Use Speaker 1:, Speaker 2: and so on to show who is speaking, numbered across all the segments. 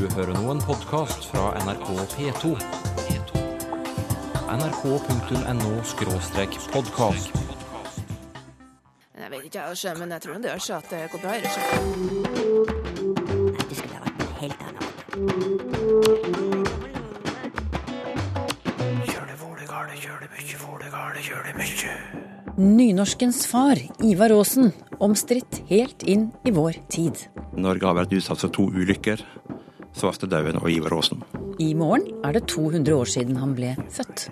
Speaker 1: Du hører nå en podkast fra NRK P2. nrk.no-podkast.
Speaker 2: Jeg vet ikke, jeg, men jeg tror det gjør seg at det går bra. Ikke?
Speaker 3: Det skulle ha vært helt annet.
Speaker 4: Nynorskens far, Ivar Aasen, omstridt helt inn i vår tid.
Speaker 5: Norge har vært utsatt for to ulykker. Svartedauden og Ivar Aasen.
Speaker 4: I morgen er det 200 år siden han ble født.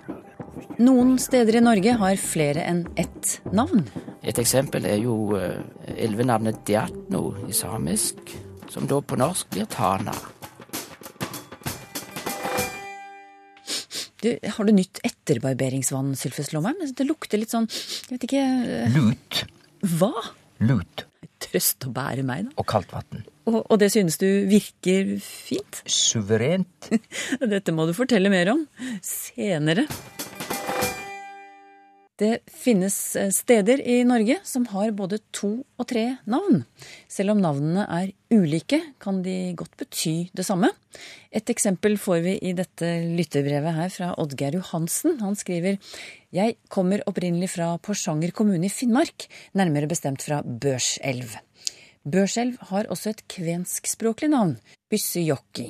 Speaker 4: Noen steder i Norge har flere enn ett navn.
Speaker 6: Et eksempel er jo eh, elvenavnet Diatno i samisk, som da på norsk blir Tana.
Speaker 4: Du, har du nytt etterbarberingsvann, Sylfus Lomheim? Det lukter litt sånn Jeg vet ikke eh,
Speaker 6: Lut.
Speaker 4: Hva?
Speaker 6: Lut.
Speaker 4: Trøst å bære meg, da.
Speaker 6: Og kaldt vann.
Speaker 4: Og, og det synes du virker fint?
Speaker 6: Suverent.
Speaker 4: Dette må du fortelle mer om senere. Det finnes eh, steder i Norge som har både to og tre navn. Selv om navnene er ulike, kan de godt bety det samme. Et eksempel får vi i dette lyttebrevet her fra Oddgeir Johansen. Han skriver Jeg kommer opprinnelig fra Porsanger kommune i Finnmark, nærmere bestemt fra Børselv. Børselv har også et kvenskspråklig navn, Byssejokki,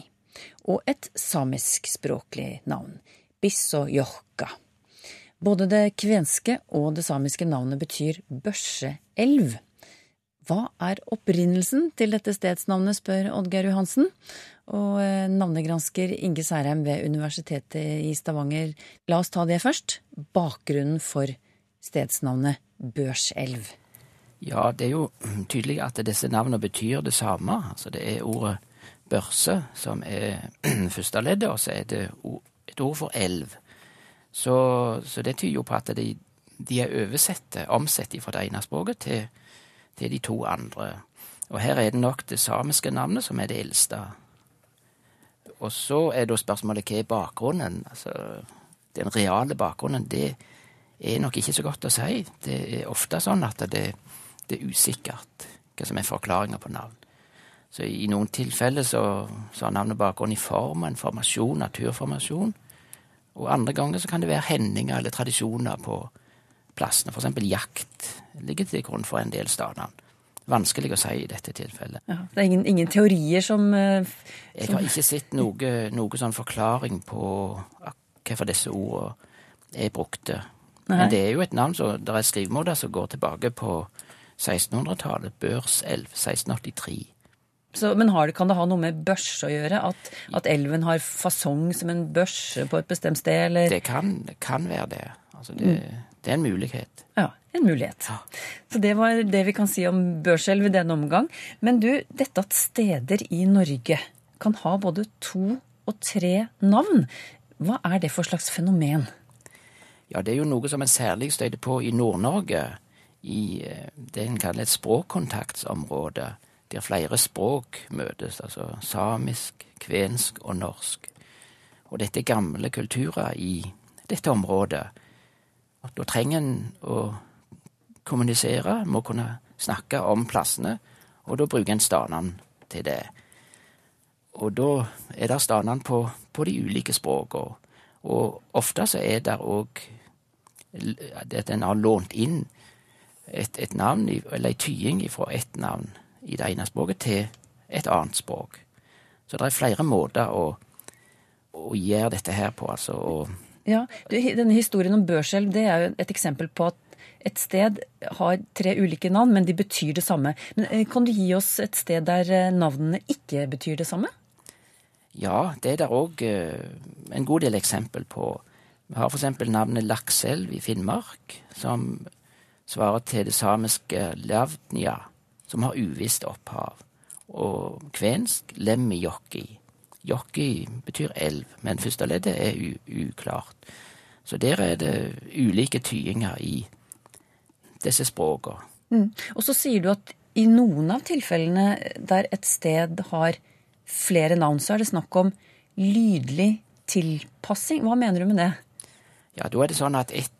Speaker 4: og et samiskspråklig navn, Bissojokka. Både det kvenske og det samiske navnet betyr børseelv. Hva er opprinnelsen til dette stedsnavnet, spør Oddgeir Johansen. Og eh, navnegransker Inge Særheim ved Universitetet i Stavanger, la oss ta det først. Bakgrunnen for stedsnavnet Børselv.
Speaker 6: Ja, det er jo tydelig at disse navnene betyr det samme. Altså det er ordet børse som er første leddet, og så er det et ord for elv. Så, så det tyder jo på at de, de er oversette, omsatt fra det ene språket til, til de to andre. Og her er det nok det samiske navnet som er det eldste. Og så er da spørsmålet hva er bakgrunnen? Altså, den reale bakgrunnen, det er nok ikke så godt å si. Det er ofte sånn at det, det er usikkert hva som er forklaringa på navn. Så i noen tilfeller så, så har navnet bakgrunn i form, en formasjon, naturformasjon. Og andre ganger så kan det være hendinger eller tradisjoner på plassene. Eksempel jakt ligger til grunn for en del stadnavn. Vanskelig å si i dette tilfellet.
Speaker 4: Ja, det er ingen, ingen teorier som, som,
Speaker 6: Jeg har ikke sett noe, noe sånn forklaring på hvorfor disse ordene er brukte.
Speaker 4: Nei.
Speaker 6: Men det er jo et navn som det er skrivemåter som går tilbake på 1600-tallet. Børselv 1683.
Speaker 4: Så, men har det, kan det ha noe med børs å gjøre? At, at elven har fasong som en børse på et bestemt sted, eller?
Speaker 6: Det kan, kan være det. Altså det, det er en mulighet.
Speaker 4: Ja, en mulighet. Så det var det vi kan si om Børselv i denne omgang. Men du, dette at steder i Norge kan ha både to og tre navn, hva er det for slags fenomen?
Speaker 6: Ja, det er jo noe som en særlig støter på i Nord-Norge, i eh, det en kaller et språkkontaktsområde, der flere språk møtes, altså samisk, kvensk og norsk. Og dette er gamle kulturer i dette området. Og da trenger en å kommunisere, må kunne snakke om plassene, og da bruker en stanene til det. Og da er det stanene på, på de ulike språkene. Og ofte så er det òg at en har lånt inn et, et navn, eller ei tying fra ett navn i det ene språket til et annet språk. Så det er flere måter å, å gjøre dette her på, altså. Og
Speaker 4: Ja, du, Denne historien om Børselv det er jo et eksempel på at et sted har tre ulike navn, men de betyr det samme. Men eh, Kan du gi oss et sted der eh, navnene ikke betyr det samme?
Speaker 6: ja, det er det òg en god del eksempel på. Vi har eksempel navnet Lakselv i Finnmark, som svarer til det samiske lavdnja, som har uvisst opphav. Og kvensk Lemmijoki. Jokki betyr elv, men første leddet er uklart. Så der er det ulike tyinger i disse språkene.
Speaker 4: Mm. Og så sier du at i noen av tilfellene der et sted har flere navn, så er det snakk om lydlig tilpassing. Hva mener du med det?
Speaker 6: Ja, da er det sånn at et,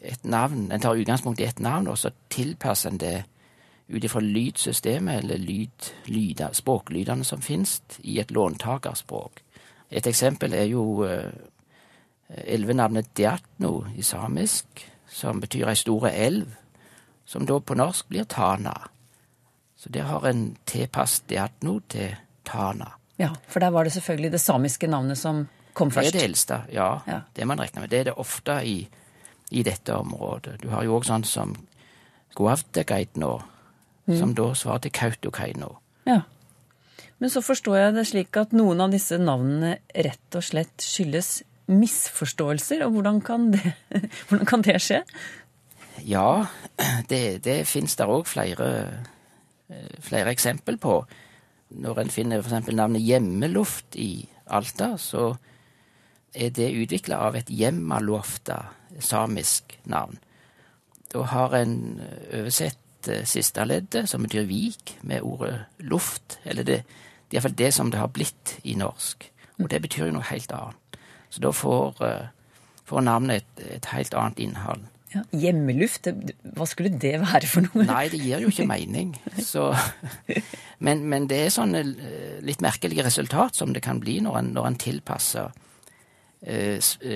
Speaker 6: et navn, en tar utgangspunkt i et navn, og så tilpasser en det ut ifra lydsystemet eller lyd, lyder, språklydene som finnes i et låntakerspråk. Et eksempel er jo uh, elvenavnet Diatno i samisk, som betyr ei store elv, som da på norsk blir Tana. Så der har en tilpasset Diatno til Tana.
Speaker 4: Ja, For der var det selvfølgelig det samiske navnet som kom først.
Speaker 6: Det er det eldste, ja.
Speaker 4: Ja.
Speaker 6: Det man regner med. Det er det ofte i, i dette området. Du har jo òg sånn som Guavtegaitno, som da svarer til Kautokeino.
Speaker 4: Ja. Men så forstår jeg det slik at noen av disse navnene rett og slett skyldes misforståelser. Og hvordan kan det, hvordan kan det skje?
Speaker 6: Ja, det, det fins der òg flere, eh, flere eksempel på. Når en finner f.eks. navnet Hjemmeluft i Alta, så er det utvikla av et Hjemmalofta samisk navn. Da har en oversett eh, siste leddet, som betyr vik, med ordet luft. Eller det, det er iallfall det som det har blitt i norsk. Og det betyr jo noe helt annet. Så da får, eh, får navnet et, et helt annet innhold.
Speaker 4: Ja, hjemmeluft, hva skulle det være for noe?
Speaker 6: Nei, det gir jo ikke mening. Så, men, men det er sånne eh, litt merkelige resultat som det kan bli når en, når en tilpasser eh,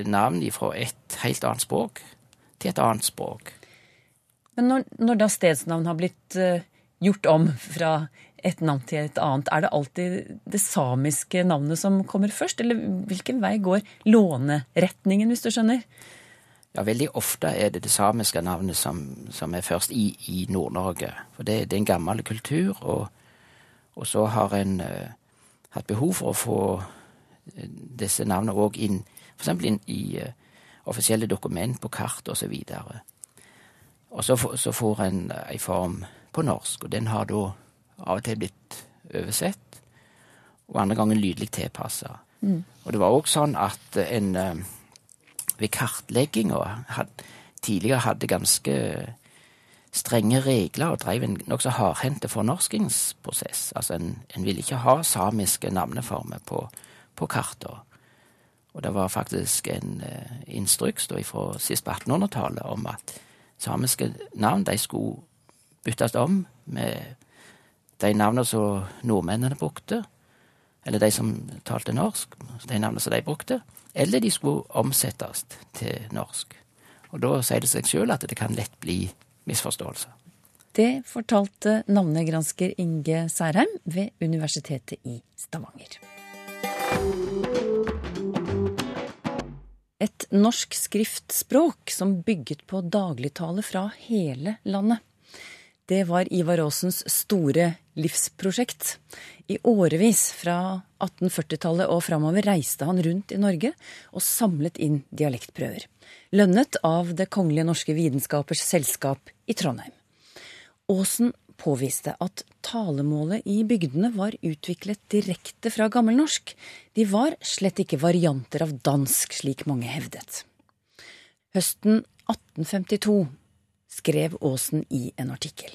Speaker 6: navn fra et helt annet språk til et annet språk.
Speaker 4: Men når, når da stedsnavn har blitt eh, gjort om fra et navn til et annet, er det alltid det samiske navnet som kommer først? Eller hvilken vei går låneretningen, hvis du skjønner?
Speaker 6: Ja, veldig ofte er det det samiske navnet som, som er først i, i Nord-Norge. For det, det er en gammel kultur, og, og så har en uh, hatt behov for å få eh, disse navnene òg inn, f.eks. inn i eh, offisielle dokument på kart osv. Og, så, og så får en eh, ei form på norsk, og den har da av og til blitt oversett, og andre ganger lydelig tilpassa. Og det var òg sånn at en eh, ved kartlegginga had, tidligere hadde ganske strenge regler og drev en nokså hardhendt fornorskingsprosess. Altså en, en ville ikke ha samiske navneformer på, på kartene. Og det var faktisk en eh, instruks da fra sist på 1800-tallet om at samiske navn de skulle byttes om med de navnene som nordmennene brukte, eller de som talte norsk, de navnene som de brukte, eller de skulle omsettes til norsk. Og da sier det seg sjøl at det kan lett bli misforståelser.
Speaker 4: Det fortalte navnegransker Inge Særheim ved Universitetet i Stavanger. Et norsk skriftspråk som bygget på dagligtale fra hele landet. Det var Ivar Aasens store livsprosjekt. I årevis, fra 1840-tallet og framover, reiste han rundt i Norge og samlet inn dialektprøver. Lønnet av Det kongelige norske vitenskapers selskap i Trondheim. Aasen påviste at talemålet i bygdene var utviklet direkte fra gammelnorsk. De var slett ikke varianter av dansk, slik mange hevdet. Høsten 1852 skrev Aasen i en artikkel.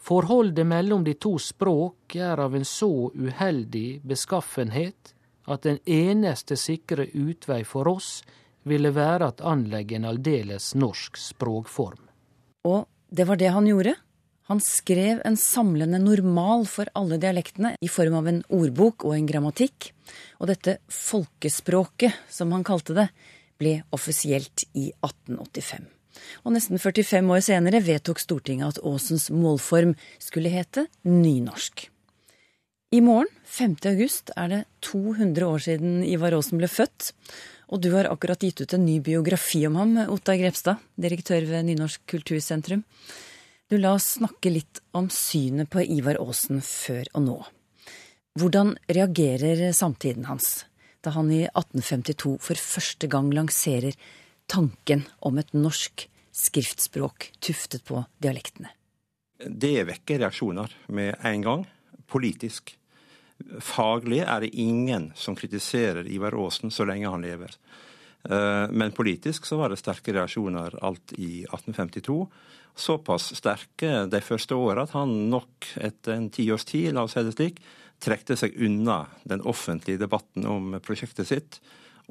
Speaker 7: Forholdet mellom de to språk er av en så uheldig beskaffenhet at den eneste sikre utvei for oss ville være at anlegge en aldeles norsk språkform.
Speaker 4: Og det var det han gjorde. Han skrev en samlende normal for alle dialektene i form av en ordbok og en grammatikk. Og dette folkespråket, som han kalte det, ble offisielt i 1885. Og nesten 45 år senere vedtok Stortinget at Aasens målform skulle hete nynorsk. I morgen, 5. august, er det 200 år siden Ivar Aasen ble født. Og du har akkurat gitt ut en ny biografi om ham, Ottar Grepstad, direktør ved Nynorsk kultursentrum. Du La oss snakke litt om synet på Ivar Aasen før og nå. Hvordan reagerer samtiden hans da han i 1852 for første gang lanserer tanken om et norsk skriftspråk tuftet på dialektene?
Speaker 5: Det vekker reaksjoner med en gang, politisk. Faglig er det ingen som kritiserer Ivar Aasen så lenge han lever. Eh, Men politisk så var det sterke reaksjoner alt i 1852. Såpass sterke de første åra at han nok etter en tiårs tid, la oss si det slik, trekte seg unna den offentlige debatten om prosjektet sitt,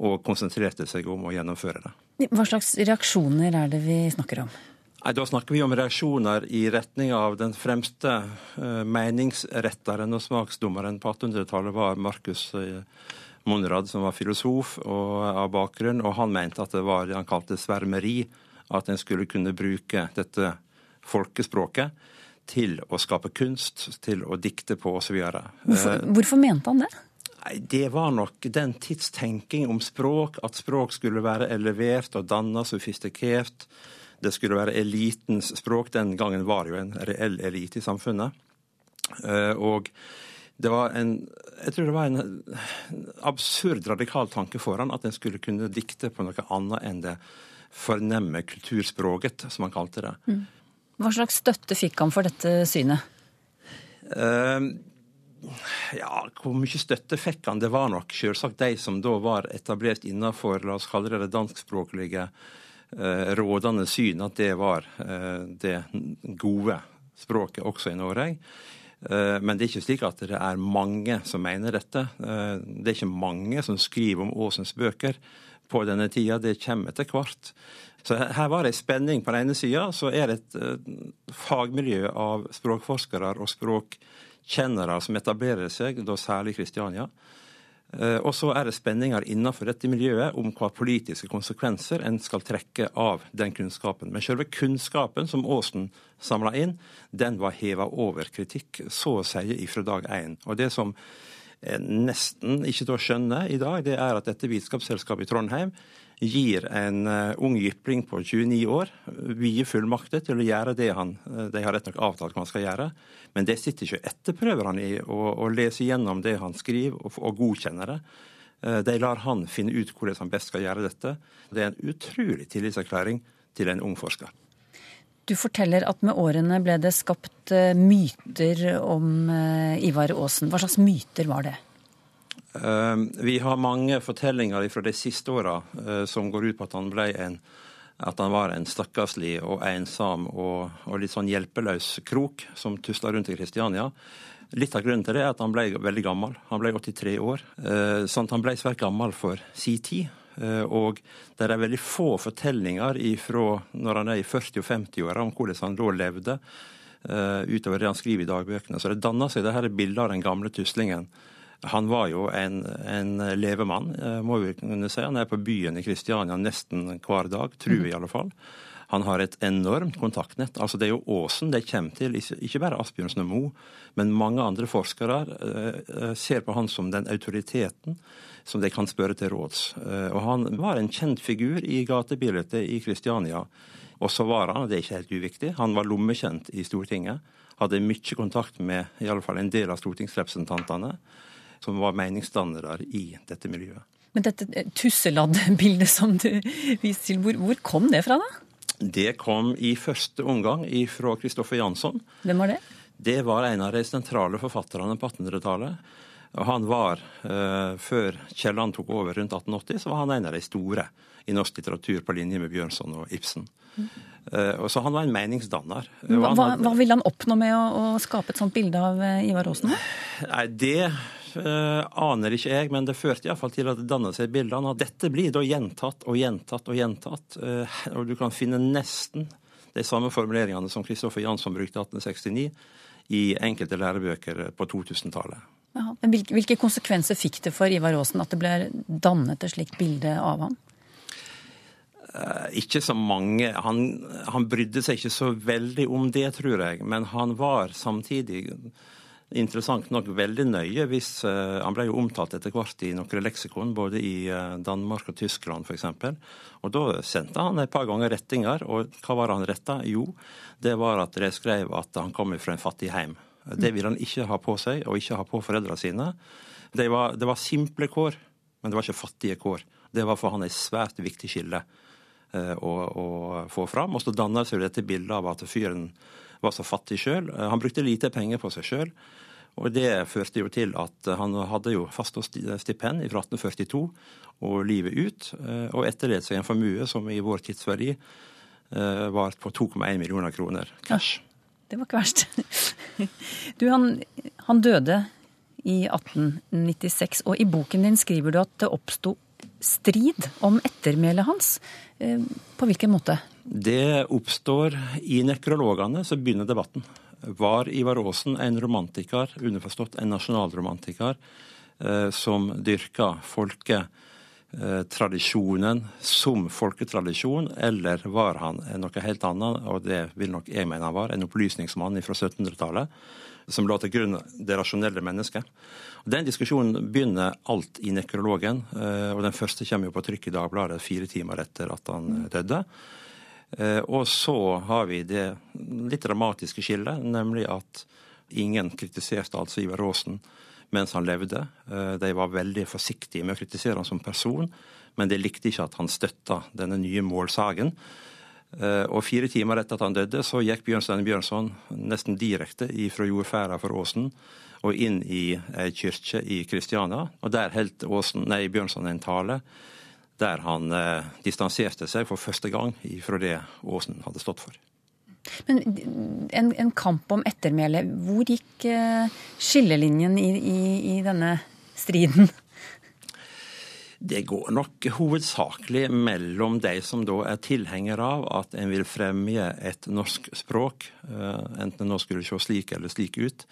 Speaker 5: og konsentrerte seg om å gjennomføre det.
Speaker 4: Hva slags reaksjoner er det vi snakker om?
Speaker 5: Nei, Da snakker vi om reaksjoner i retning av den fremste uh, meningsretteren og smaksdommeren på 1800-tallet var Markus uh, Monrad, som var filosof og, av bakgrunn, og han mente at det var det han kalte svermeri, at en skulle kunne bruke dette folkespråket til å skape kunst, til å dikte på osv.
Speaker 4: Hvorfor, uh, hvorfor mente han det?
Speaker 5: Nei, Det var nok den tidstenking om språk, at språk skulle være elevert og danna, sofistikert det skulle være elitens språk. Den gangen var det jo en reell elite i samfunnet. Eh, og det var en jeg tror det var en absurd radikal tanke for han at en skulle kunne dikte på noe annet enn det fornemme kulturspråket, som han kalte det. Mm.
Speaker 4: Hva slags støtte fikk han for dette synet?
Speaker 5: Uh, ja, hvor mye støtte fikk han? Det var nok selvsagt de som da var etablert innenfor la oss kalle det danskspråklige uh, rådende syn at det var uh, det gode språket også i Norge. Eh, men det er ikke slik at det er mange som mener dette. Det er ikke mange som skriver om Aasens bøker på denne tida. Det kommer etter hvert. Så her var det en spenning. På den ene sida så er det et fagmiljø av språkforskere og språkkjennere som etablerer seg, da særlig i Kristiania. Eh, og så er det spenninger innenfor dette miljøet om hva politiske konsekvenser en skal trekke av den kunnskapen. Men selve kunnskapen som Aasen samla inn, den var heva over kritikk, så å si ifra dag én. Og det som nesten ikke til å skjønne i dag, det er at dette vitenskapsselskapet i Trondheim gir en uh, ung jypling på 29 år vide fullmakter til å gjøre det han, uh, de har rett nok avtalt han skal gjøre. Men det sitter ikke etterprøver han i å lese gjennom det han skriver, og, og godkjenner det. De lar han finne ut hvordan han best skal gjøre dette. Det er en utrolig tillitserklæring til en ung forsker.
Speaker 4: Du forteller at med årene ble det skapt myter om Ivar Aasen. Hva slags myter var det?
Speaker 5: Ehm, vi har mange fortellinger fra de siste åra eh, som går ut på at han, en, at han var en stakkarslig og ensom og, og, litt sånn hjelpeløs krok som tusla rundt i Kristiania. Litt av grunnen til det er at han ble veldig gammel. Han ble 83 år. Eh, sånn at han ble svært gammel for si tid. Eh, og det er veldig få fortellinger ifra når han er i 40- og 50-åra om hvordan han da levde, utover det han skriver i dagbøkene. Så det danner seg det her bildet av den gamle tuslingen han var jo en, en levemann, eh, må vi kunne si. Han er på byen i Kristiania nesten hver dag, tror vi i alle fall. Han har et enormt kontaktnett. Altså Det er jo Åsen de kommer til, ikke bare Asbjørnsen og Moe, men mange andre forskere eh, ser på han som den autoriteten som de kan spørre til råds. Eh, og Han var en kjent figur i gatebildet i Kristiania. Og så var han, og det er ikke helt uviktig, han var lommekjent i Stortinget. Hadde mye kontakt med i alle fall en del av stortingsrepresentantene som var meningsdannere i dette miljøet.
Speaker 4: Men dette tusseladde bildet som du viste til, hvor, hvor, kom det fra, da?
Speaker 5: Det kom i første omgang fra Kristoffer Jansson.
Speaker 4: Hvem var det?
Speaker 5: Det var en av de sentrale forfatterne på 1800-tallet. Han var, uh, Før Kielland tok over rundt 1880, så var han en av de store i norsk litteratur på linje med Bjørnson og Ibsen. Mm. Uh, så han var en meningsdanner.
Speaker 4: Hva, hva, hva ville han oppnå med å, å, skape et sånt bilde av uh, Ivar Aasen?
Speaker 5: Nei, Det uh, aner ikke jeg, men det førte iallfall til at det dannet seg bildene. Og dette blir da gjentatt og gjentatt og gjentatt. Eh, og du kan finne nesten de samme formuleringene som Kristoffer Jansson brukte i 1869 i enkelte lærebøker på 2000-tallet.
Speaker 4: Men hvilke konsekvenser fikk det for Ivar Aasen at det ble dannet et slikt bilde av ham?
Speaker 5: Uh, ikke så mange. Han, han, brydde seg ikke så veldig om det, tror jeg. Men han var samtidig interessant nok veldig nøye hvis uh, Han ble jo omtalt etter hvert i noen leksikon, både i uh, Danmark og Tyskland f.eks. Og da sendte han et par ganger rettinger. Og hva var han retta? Jo, det var at de skrev at han kom fra en fattig heim. Det ville han ikke ha på seg, og ikke ha på foreldrene sine. Det var, det var simple kår, men det var ikke fattige kår. Det var for han et svært viktig skille uh, å, å, få fram. Og så danner seg dette bildet av at fyren var så fattig sjøl. Han brukte lite penger på seg sjøl. Og Det førte jo til at han hadde jo fast stipend fra 1842 og livet ut, eh, og etterlot seg en formue som i vår tidsverdi eh, var på 2,1 millioner kroner cash.
Speaker 4: Det var ikke verst. Du, han, han døde i 1896, og i boken din skriver du at det oppsto strid om ettermælet hans. Eh, på hvilken måte?
Speaker 5: Det oppstår i nekrologene, så begynner debatten. Var Ivar Aasen en romantiker, underforstått en nasjonalromantiker, eh, som dyrka folketradisjonen som folketradisjon, eller var han noe helt annet, og det vil nok jeg mene han var, en opplysningsmann fra 1700-tallet, som la til grunn det rasjonelle mennesket. Den diskusjonen begynner alt i nekrologen, eh, og den første kommer jo på trykk i Dagbladet fire timer etter at han døde. Eh, og så har vi det litt dramatiske skillet, nemlig at ingen kritiserte altså Ivar Aasen mens han levde. Eh, de var veldig forsiktige med å kritisere han som person, men de likte ikke at han støtta denne nye målsagen. Eh, og fire timer etter at han døde, så gikk Bjørnstein Bjørnson nesten direkte fra jordferda for Åsen og inn i ei kirke i Kristiania. Og der holdt Bjørnson en tale der han eh, distanserte seg for første gang fra det Aasen hadde stått for.
Speaker 4: Men en, en kamp om ettermælet. hvor gikk eh, skillelinjen i, i, i, denne striden?
Speaker 5: Det går nok hovedsakelig mellom de som da er tilhengere av at en vil fremje et norsk språk, eh, enten nå skulle se slik eller slik ut,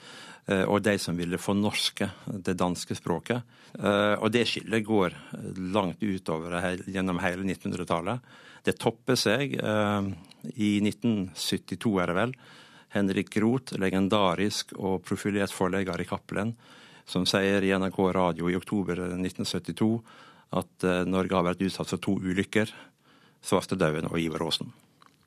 Speaker 5: eh, og de som ville fornorske det danske språket. Eh, og det skillet går langt utover gjennom hele 1900-tallet. Det topper seg i 1972, er det vel. Henrik Groth, legendarisk og profilert forlegger i Cappelen, som sier i NRK radio i oktober 1972 at Norge har vært utsatt for to ulykker. Svartedauden og Ivar Aasen.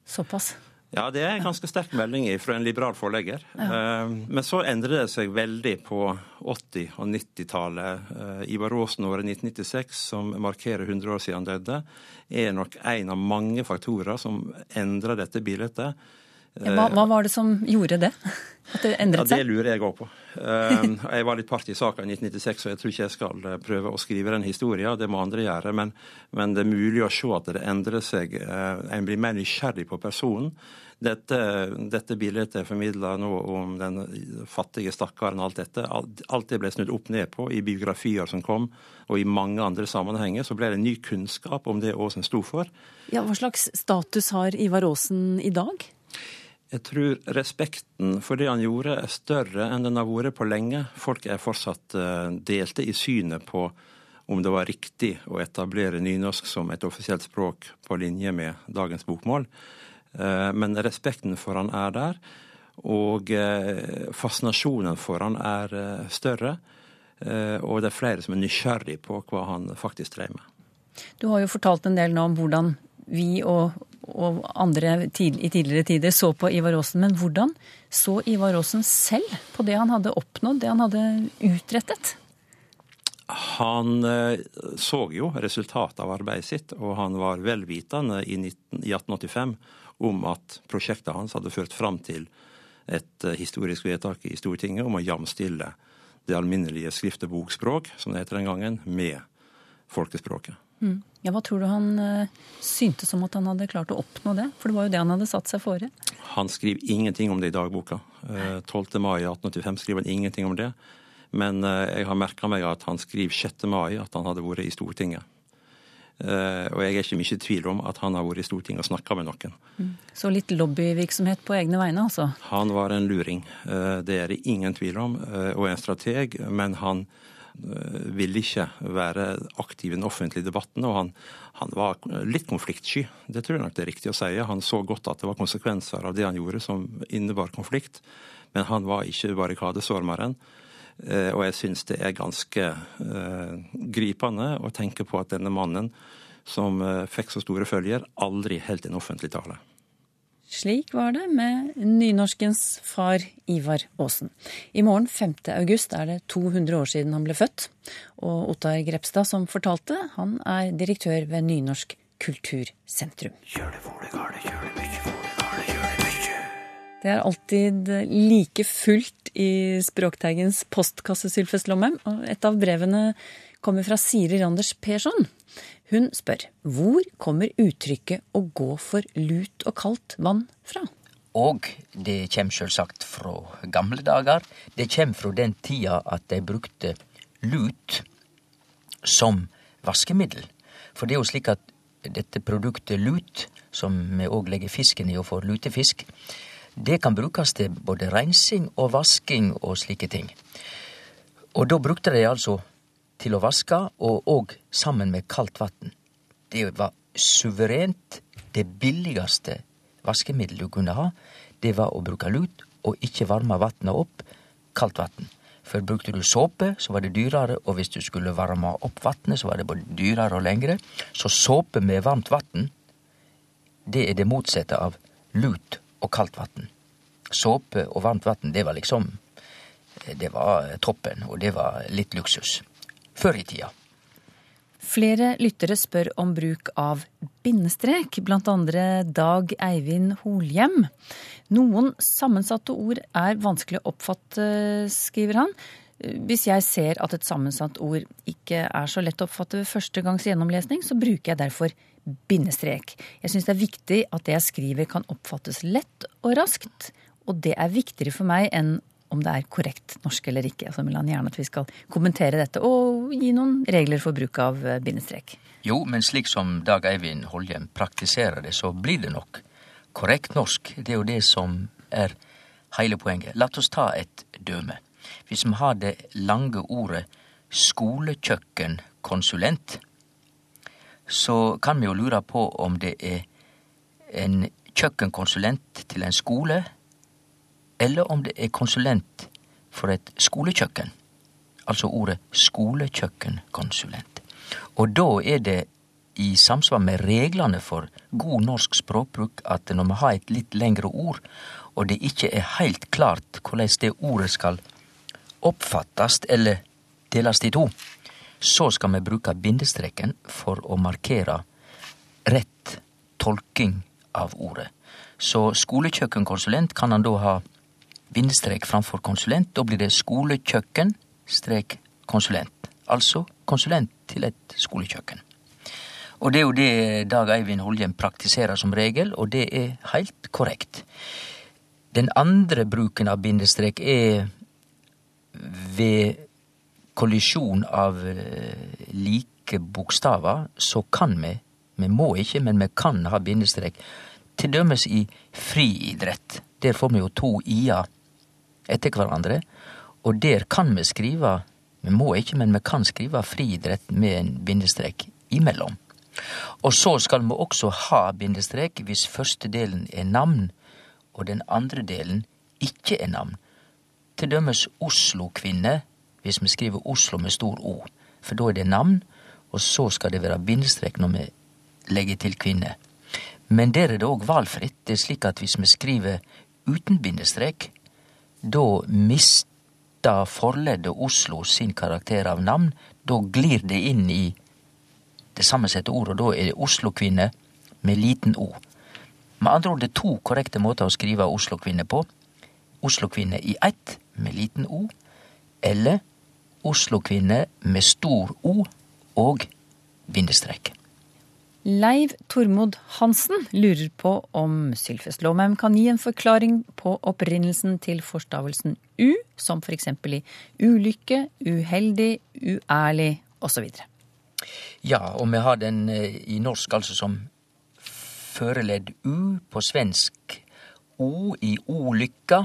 Speaker 4: Såpass?
Speaker 5: Ja, det er en ganske sterk melding fra en liberal forlegger. Ja. Eh, men så endrer det seg veldig på 80- og 90-tallet. Eh, Ivar Aasen-året 1996, som markerer 100 år siden han døde, er nok en av mange faktorer som endrer dette bildet.
Speaker 4: Hva, hva, var det som gjorde det? At det endret
Speaker 5: seg? Ja, Det lurer jeg òg på. Eh, jeg var litt part i saka i 1996, og jeg tror ikke jeg skal eh, prøve å skrive den historien. Det må andre gjøre. Men, men, det er mulig å se at det endrer seg. Eh, en blir mer nysgjerrig på personen. Dette, dette bildet er formidler nå om den fattige stakkaren og alt dette. Alt det ble snudd opp ned på i biografier som kom, og i mange andre sammenhenger. Så ble det ny kunnskap om det Aasen sto for.
Speaker 4: Ja, Hva slags status har Ivar Aasen i dag?
Speaker 5: Jeg tror respekten for det han gjorde, er større enn den har vært på lenge. Folk er fortsatt eh, delte i synet på om det var riktig å etablere nynorsk som et offisielt språk på linje med dagens bokmål. Eh, men respekten for han er der, og eh, fascinasjonen for han er større. Og det er flere som er nysgjerrig på hva han faktisk drev med.
Speaker 4: Du har jo fortalt en del nå om hvordan vi og og andre i tidligere tider så på Ivar Aasen. Men hvordan så Ivar Aasen selv på det han hadde oppnådd, det han hadde utrettet?
Speaker 5: Han eh, så jo resultatet av arbeidet sitt, og han var velvitende i, 1885 om at prosjektet hans hadde ført fram til et eh, historisk vedtak i Stortinget om å jamstille det alminnelige skrift- og bokspråk, som det heter den gangen, med folkespråket.
Speaker 4: Mm. Ja, Hva tror du han uh, syntes om at han hadde klart å oppnå det? For det var jo det han hadde satt seg fore.
Speaker 5: Han skriver ingenting om det i dagboka. Uh, 12. mai 1885 skriver han ingenting om det. Men uh, jeg har merka meg at han skriver 6. mai at han hadde vært i Stortinget. Og jeg er ikke mye i tvil om at han har vært i Stortinget og snakka med noen. Mm.
Speaker 4: Så litt lobbyvirksomhet på egne vegne, altså?
Speaker 5: Han var en luring. det er det ingen tvil om. og en strateg. Men han Eh, ville ikke være aktiv i den offentlige debatten. Og han, han, var litt konfliktsky, det tror jeg nok det er riktig å si. Han så godt at det var konsekvenser av det han gjorde som innebar konflikt. Men han var ikke barrikadestormeren. Eh, og jeg syns det er ganske uh, gripende å tenke på at denne mannen, som uh, fikk så store følger, aldri holdt en offentlig tale.
Speaker 4: Slik var det med nynorskens far Ivar Aasen. I morgen 5. august er det 200 år siden han ble født. Og Ottar Grepstad som fortalte, han er direktør ved Nynorsk kultursentrum. Det er alltid like fullt i Språkteigens postkasse, Sylfest Lomheim. Og et av brevene kommer fra Siri Randers Persson. Hun spør hvor kommer uttrykket 'å gå for lut og kaldt vann' fra?
Speaker 8: Og det kjem sjølvsagt fra gamle dager. Det kjem fra den tida at de brukte lut som vaskemiddel. For det er jo slik at dette produktet lut som vi òg legger fisken i og får lutefisk, det kan brukes til både rensing og vasking og slike ting. Og da brukte de altså til å vaske, og òg sammen med kaldt vann. Det var suverent det billigste vaskemiddelet du kunne ha. Det var å bruke lut og ikke varme vannet opp kaldt vann. For brukte du såpe, så var det dyrere, og hvis du skulle varme opp vannet, så var det både dyrere og lengre. Så såpe med varmt vann, det er det motsatte av lut og kaldt vann. Såpe og varmt vann, det var liksom Det var toppen, og det var litt luksus. Før i tida.
Speaker 4: Flere lyttere spør om bruk av bindestrek, andre Dag Eivind Holhjem. Noen sammensatte ord er vanskelig å oppfatte, skriver han. Hvis jeg ser at et sammensatt ord ikke er så lett å oppfatte ved første gangs gjennomlesning, så bruker jeg derfor bindestrek. Jeg syns det er viktig at det jeg skriver kan oppfattes lett og raskt, og det er viktigere for meg enn om det er korrekt norsk eller ikke. Så vil han gjerne at vi skal kommentere dette og gi noen regler for bruk av eh, bindestrek.
Speaker 8: Jo, men slik som Dag Eivind Holhjem praktiserer det, så blir det nok korrekt norsk. Det er jo det som er hele poenget. La oss ta et døme. Hvis vi har det lange ordet skolekjøkkenkonsulent, så kan vi jo lure på om det er en kjøkkenkonsulent til en skole, eller om det er konsulent for et skolekjøkken. Altså ordet skolekjøkkenkonsulent. Og da er det i samsvar med reglene for god norsk språkbruk at når vi har et litt lengre ord, og det ikke er heilt klart hvordan det ordet skal oppfattast eller delast i to, så skal vi bruke bindestreken for å markere rett tolking av ordet. Så skolekjøkkenkonsulent kan han da ha bindestrek framfor konsulent. Da blir det skolekjøkken strek konsulent. Altså konsulent til et skolekjøkken. Og det er jo det Dag Eivind Holjem praktiserer som regel, og det er heilt korrekt. Den andre bruken av bindestrek er ved kollisjon av eh, like bokstaver, så kan vi, vi må ikke, men vi kan ha bindestrek. Til dømes i friidrett. Der får vi jo to i-er etter hverandre, og der kan vi skrive Vi må ikke, men vi kan skrive friidrett med en bindestrek imellom. Og så skal vi også ha bindestrek hvis første delen er navn, og den andre delen ikke er navn. Til dømes Oslo-kvinne, hvis vi skriver Oslo med stor O, for da er det navn, og så skal det være bindestrek når vi legger til kvinne. Men der er det òg valfritt. Det er slik at hvis vi skriver uten bindestrek, da mister forleddet Oslo sin karakter av navn. Da glir det inn i det sammensette ordet, og da er det Oslo-kvinne med liten O. Med andre ord det er to korrekte måter å skrive Oslo-kvinne på. Oslo-kvinne i ett med liten O, eller Oslo-kvinne med stor O og bindestrek.
Speaker 4: Leiv Tormod Hansen lurer på om Sylfest Lomheim kan gi en forklaring på opprinnelsen til forstavelsen U, som f.eks. i ulykke, uheldig, uærlig osv.
Speaker 8: Ja, og vi har den eh, i norsk altså som føreledd U, på svensk O i ulykka.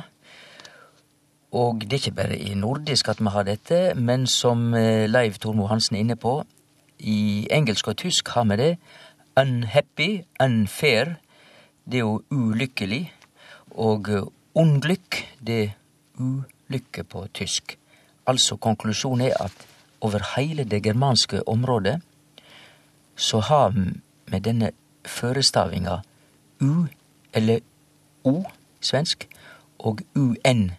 Speaker 8: Og det er ikke bare i nordisk at vi har dette, men som eh, Leiv Tormod Hansen er inne på, i engelsk og tysk har vi det. Unhappy, unfair, det er jo ulykkelig. Og ondlykk, unglykk, det er ulykke på tysk. Altså konklusjonen er at over hele det germanske området så har vi denne førestavinga U, eller O, svensk, og UN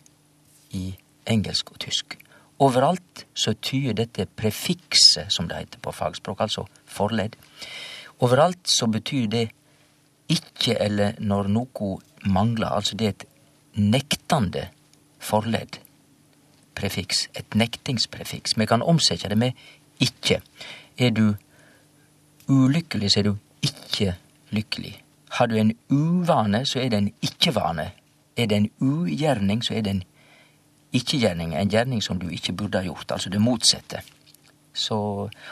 Speaker 8: i engelsk og tysk. Overalt så tyder dette prefikset, som det heter på fagspråk, altså forledd. Overalt så betyr det ikke eller når noe mangler, altså det er et nektande forledd prefiks, et nektingsprefiks. Vi kan omsette det med ikke. Er du ulykkelig, så er du ikke lykkelig. Har du en uvane, så er det en ikke-vane. Er det en ugjerning, så er det en ikke-gjerning. En gjerning som du ikke burde ha gjort. Altså det motsatte. Så,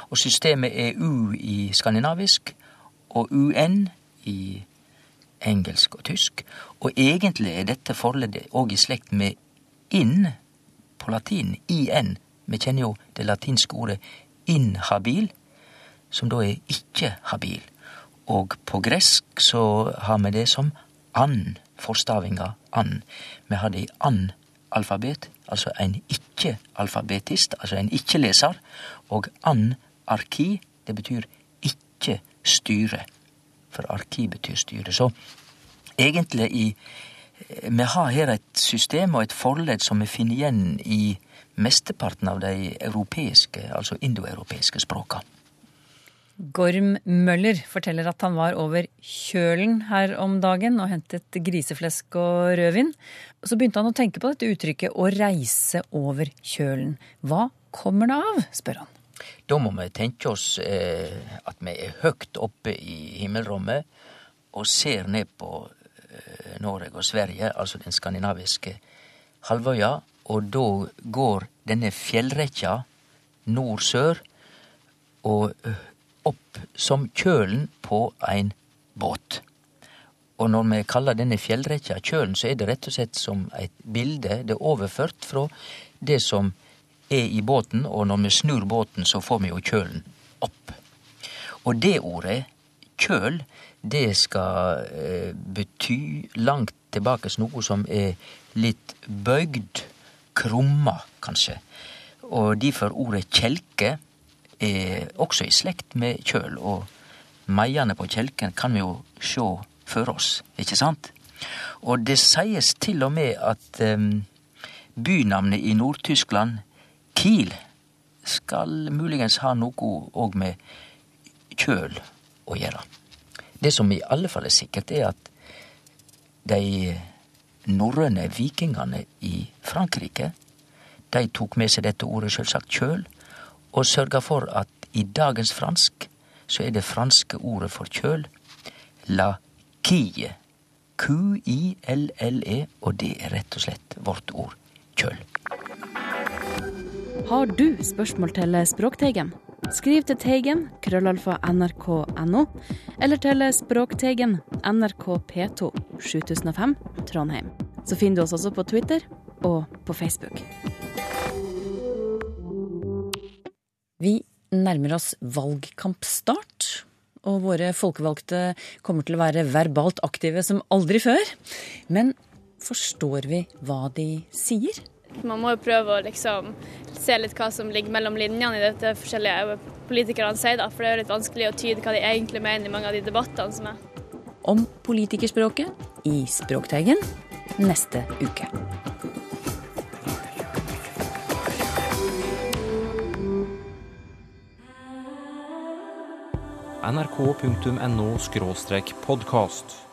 Speaker 8: og systemet er U i skandinavisk og UN i engelsk og tysk. Og egentlig er dette forleddet òg i slekt med inn på latin, in. Vi kjenner jo det latinske ordet inhabil, som da er ikke habil. Og på gresk så har vi det som an, forstavinga an. Vi har det i and-alfabet, altså en ikke-alfabetist, altså en ikke-leser. Og anarki, det betyr ikke styre. For arki betyr styre. Så egentlig i Vi har her et system og et forledd som vi finner igjen i mesteparten av de europeiske, altså indoeuropeiske språka.
Speaker 4: Gorm Møller forteller at han var over Kjølen her om dagen og hentet griseflesk og rødvin. Så begynte han å tenke på dette uttrykket 'å reise over Kjølen'. Hva kommer det av, spør han.
Speaker 8: Da må vi tenke oss eh, at vi er høyt oppe i himmelrommet og ser ned på eh, Norge og Sverige, altså den skandinaviske halvøya, og da går denne fjellrekka nord-sør og opp som kjølen på ein båt. Og når vi kaller denne fjellrekka kjølen, så er det rett og slett som et bilde. Det er overført fra det som er i båten, og når vi snur båten, så får vi jo kjølen opp. Og det ordet, kjøl, det skal eh, bety langt tilbake noe som er litt bøygd, krumma, kanskje. Og derfor ordet kjelke er også i slekt med kjøl, og meiene på kjelken kan vi jo sjå for oss, ikke sant? Og det sies til og med at um, bynavnet i Nord-Tyskland, Kiel, skal muligens ha noe òg med kjøl å gjøre. Det som i alle fall er sikkert, er at de norrøne vikingene i Frankrike, de tok med seg dette ordet sjølvsagt kjøl, og sørga for at i dagens fransk så er det franske ordet for kjøl la quille. Q-i-l-l-e, og det er rett og slett vårt ord kjøl.
Speaker 9: Har du spørsmål til Språkteigen? Skriv til Teigen, krøllalfa nrk.no, eller til Språkteigen, NRK P2, 7005, Trondheim. Så finner du oss også på Twitter og på Facebook.
Speaker 4: Vi nærmer oss valgkampstart. Og våre folkevalgte kommer til å være verbalt aktive som aldri før. Men forstår vi hva de sier?
Speaker 10: Man må jo prøve å liksom se litt hva som ligger mellom linjene i dette forskjellige politikerne sier, da. For det er jo litt vanskelig å tyde hva de egentlig mener i mange av de debattene som er.
Speaker 4: Om politikerspråket i Språkteigen neste uke.
Speaker 1: nrk.no podkast.